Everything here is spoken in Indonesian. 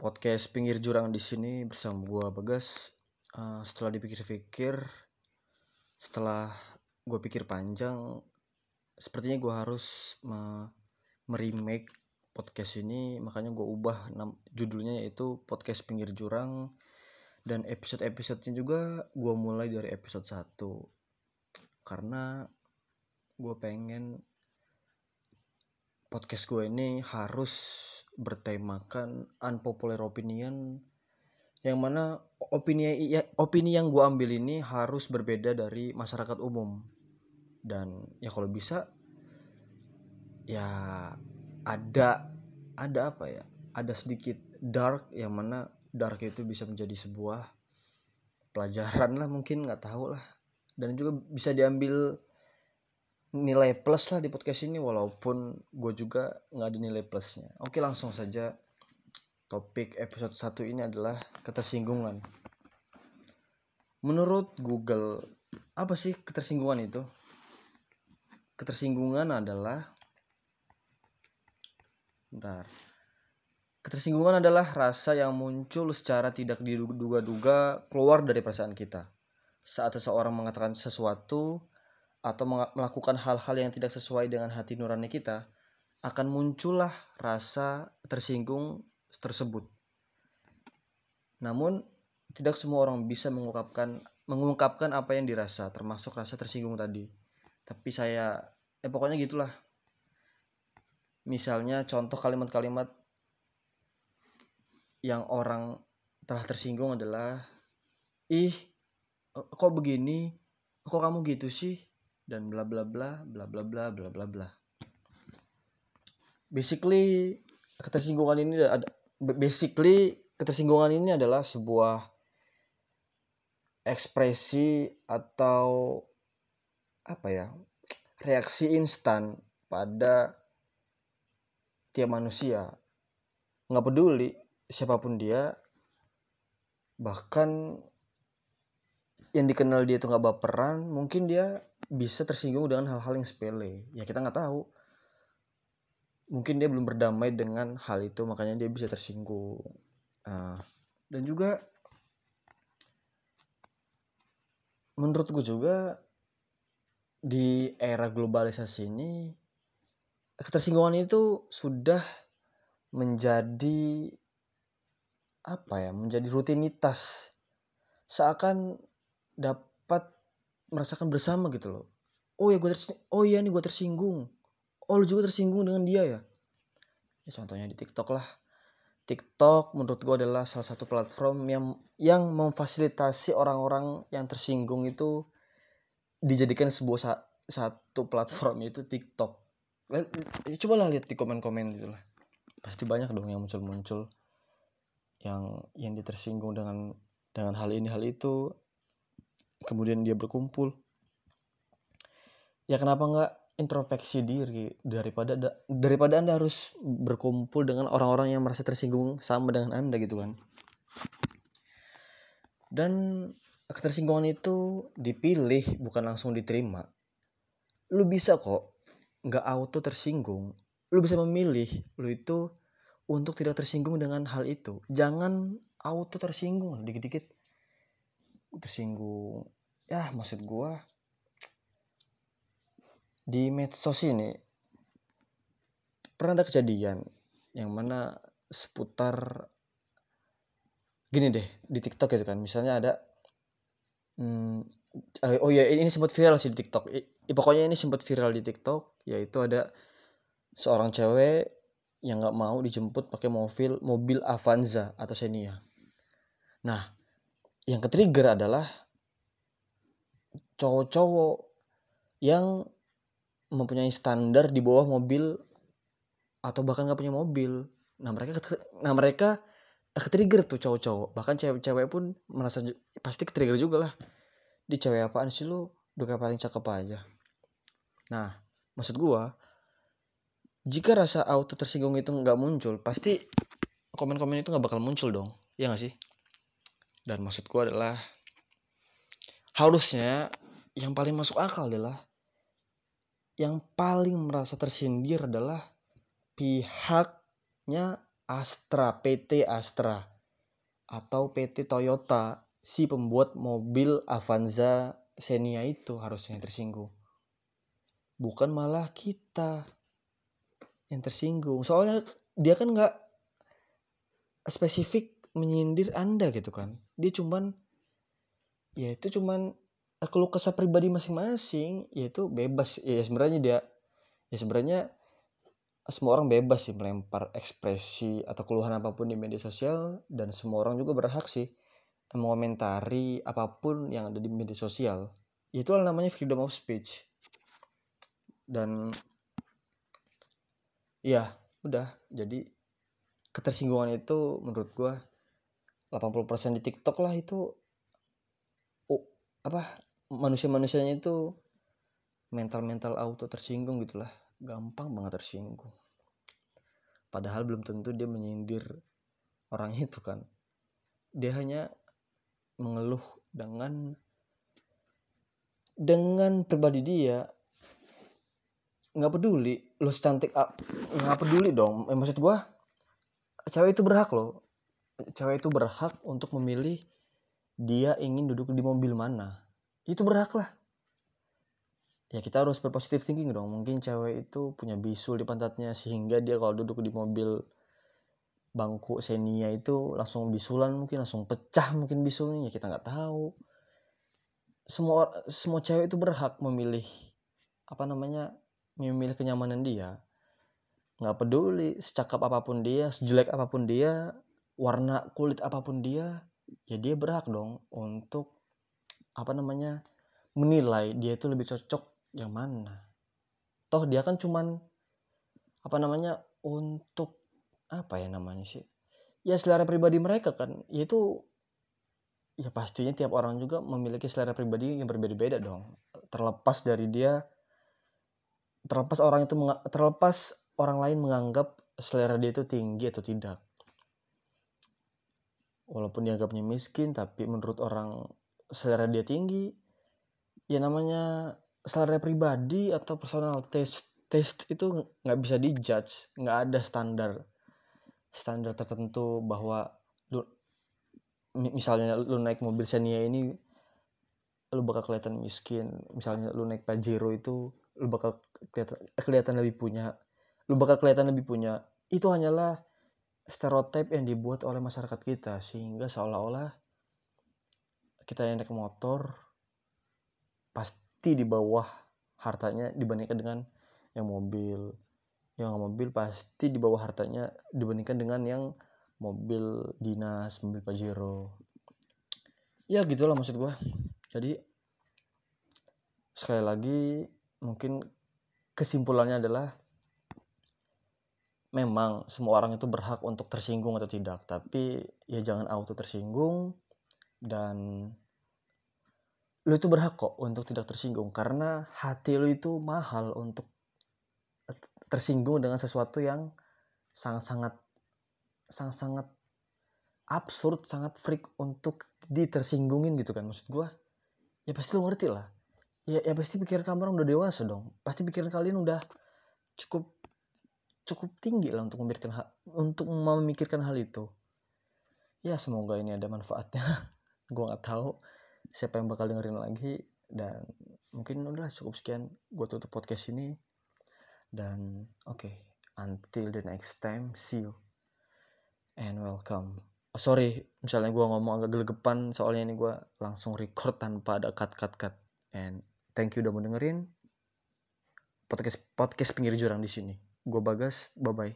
podcast pinggir jurang di sini bersama gua Bagas. Uh, setelah dipikir-pikir, setelah gue pikir panjang, sepertinya gua harus me meremake podcast ini. Makanya gue ubah judulnya yaitu podcast pinggir jurang dan episode-episodenya juga gue mulai dari episode 1 karena gue pengen podcast gue ini harus bertemakan unpopular opinion yang mana opini ya, opini yang gue ambil ini harus berbeda dari masyarakat umum. Dan ya kalau bisa ya ada ada apa ya ada sedikit dark yang mana dark itu bisa menjadi sebuah pelajaran lah mungkin nggak tahu lah. Dan juga bisa diambil nilai plus lah di podcast ini walaupun gue juga nggak ada nilai plusnya. Oke langsung saja. Topik episode 1 ini adalah ketersinggungan. Menurut Google apa sih ketersinggungan itu? Ketersinggungan adalah bentar. Ketersinggungan adalah rasa yang muncul secara tidak diduga-duga keluar dari perasaan kita. Saat seseorang mengatakan sesuatu atau melakukan hal-hal yang tidak sesuai dengan hati nurani kita, akan muncullah rasa tersinggung tersebut. Namun, tidak semua orang bisa mengungkapkan mengungkapkan apa yang dirasa, termasuk rasa tersinggung tadi. Tapi saya, eh pokoknya gitulah. Misalnya contoh kalimat-kalimat yang orang telah tersinggung adalah ih kok begini kok kamu gitu sih dan bla bla bla bla bla bla bla bla bla. Basically ketersinggungan ini ada basically ketersinggungan ini adalah sebuah ekspresi atau apa ya reaksi instan pada tiap manusia. Nggak peduli siapa pun dia bahkan yang dikenal dia itu nggak baperan mungkin dia bisa tersinggung dengan hal-hal yang sepele. Ya kita nggak tahu. Mungkin dia belum berdamai dengan hal itu makanya dia bisa tersinggung. Nah, dan juga menurut gue juga di era globalisasi ini ketersinggungan itu sudah menjadi apa ya menjadi rutinitas. Seakan dapat merasakan bersama gitu loh. Oh ya gue oh iya nih gue tersinggung. Oh lu juga tersinggung dengan dia ya? Ya contohnya di TikTok lah. TikTok menurut gue adalah salah satu platform yang yang memfasilitasi orang-orang yang tersinggung itu dijadikan sebuah sa satu platform itu TikTok. Coba lah lihat di komen-komen gitu lah. Pasti banyak dong yang muncul-muncul yang yang dia tersinggung dengan dengan hal ini hal itu kemudian dia berkumpul. Ya kenapa nggak introspeksi diri daripada daripada anda harus berkumpul dengan orang-orang yang merasa tersinggung sama dengan anda gitu kan. Dan ketersinggungan itu dipilih bukan langsung diterima. Lu bisa kok nggak auto tersinggung. Lu bisa memilih lu itu untuk tidak tersinggung dengan hal itu. Jangan auto tersinggung dikit-dikit tersinggung. Ya maksud gua di medsos ini pernah ada kejadian yang mana seputar gini deh di TikTok gitu kan. Misalnya ada hmm, eh, oh ya ini sempat viral sih di TikTok. I, pokoknya ini sempat viral di TikTok yaitu ada seorang cewek yang nggak mau dijemput pakai mobil mobil Avanza atau Xenia. Nah, yang ketrigger adalah cowok-cowok yang mempunyai standar di bawah mobil atau bahkan nggak punya mobil. Nah mereka nah mereka ketrigger tuh cowok-cowok. Bahkan cewek-cewek pun merasa pasti ketrigger juga lah. Di cewek apaan sih lu? Udah paling cakep aja. Nah maksud gua jika rasa auto tersinggung itu nggak muncul pasti komen-komen itu nggak bakal muncul dong. Ya nggak sih dan maksudku adalah harusnya yang paling masuk akal adalah yang paling merasa tersindir adalah pihaknya Astra PT Astra atau PT Toyota si pembuat mobil Avanza Xenia itu harusnya tersinggung. Bukan malah kita yang tersinggung. Soalnya dia kan nggak spesifik menyindir anda gitu kan dia cuman ya itu cuman keluh kesah pribadi masing-masing yaitu bebas. Ya sebenarnya dia ya sebenarnya semua orang bebas sih melempar ekspresi atau keluhan apa pun di media sosial dan semua orang juga berhak sih mengomentari apa pun yang ada di media sosial. Itu namanya freedom of speech. Dan ya udah. Jadi ketersinggungan itu menurut gua 80% di TikTok lah itu oh, apa manusia-manusianya itu mental-mental auto tersinggung gitulah gampang banget tersinggung. Padahal belum tentu dia menyindir orang itu kan. Dia hanya mengeluh dengan dengan pribadi dia. Nggak peduli lu cantik nggak peduli dong. Eh, maksud gua cewek itu berhak loh cewek itu berhak untuk memilih dia ingin duduk di mobil mana. Itu berhak lah. Ya kita harus berpositif thinking dong. Mungkin cewek itu punya bisul di pantatnya sehingga dia kalau duduk di mobil bangku senia itu langsung bisulan mungkin langsung pecah mungkin bisulnya. Ya kita nggak tahu. Semua semua cewek itu berhak memilih apa namanya memilih kenyamanan dia. Nggak peduli secakap apa pun dia sejelek apa pun dia warna kulit apa pun dia ya dia berhak dong untuk apa namanya menilai dia itu lebih cocok yang mana. Toh dia kan cuman apa namanya untuk apa ya namanya sih ya selera pribadi mereka kan. Yaitu ya pastinya tiap orang juga memiliki selera pribadi yang berbeda-beda dong. Terlepas dari dia terlepas orang itu terlepas orang lain menganggap selera dia itu tinggi atau tidak walaupun dianggapnya miskin tapi menurut orang selera dia tinggi ya namanya selera pribadi atau personal taste taste itu nggak bisa dijudge nggak ada standar standar tertentu bahwa lu misalnya lu naik mobil Xenia ini lu bakal kelihatan miskin. Misalnya lu naik Pajero itu lu bakal kelihatan, kelihatan lebih punya lu bakal kelihatan lebih punya. Itu hanyalah stereotip yang dibuat oleh masyarakat kita sehingga seolah-olah kita yang naik motor pasti di bawah hartanya dibandingkan dengan yang mobil. Yang mobil pasti di bawah hartanya dibandingkan dengan yang mobil dinas mobil pajero. Ya gitulah maksud gue jadi sekali lagi mungkin kesimpulannya adalah memang semua orang itu berhak untuk tersinggung atau tidak tapi ya jangan auto tersinggung dan lu itu berhak kok untuk tidak tersinggung karena hati lu itu mahal untuk tersinggung dengan sesuatu yang sangat-sangat sangat-sangat absurd, sangat freak untuk ditersinggungin gitu kan maksud gua. Ya pasti lu ngerti lah. Ya, ya pasti pikiran kamu orang udah dewasa dong. Pasti pikiran kalian udah cukup cukup tinggi lah untuk memikirkan hal, untuk memikirkan hal itu. Ya semoga ini ada manfaatnya. gua nggak tahu siapa yang bakal dengerin lagi dan mungkin udah cukup sekian gue tutup podcast ini. Dan oke okay, until the next time see you. And welcome. Oh, sorry misalnya gue ngomong agak gelegepan soalnya ini gue langsung record tanpa ada cut cut cut and thank you udah mau dengerin. Podcast podcast pinggir jurang di sini gue bagas bye bye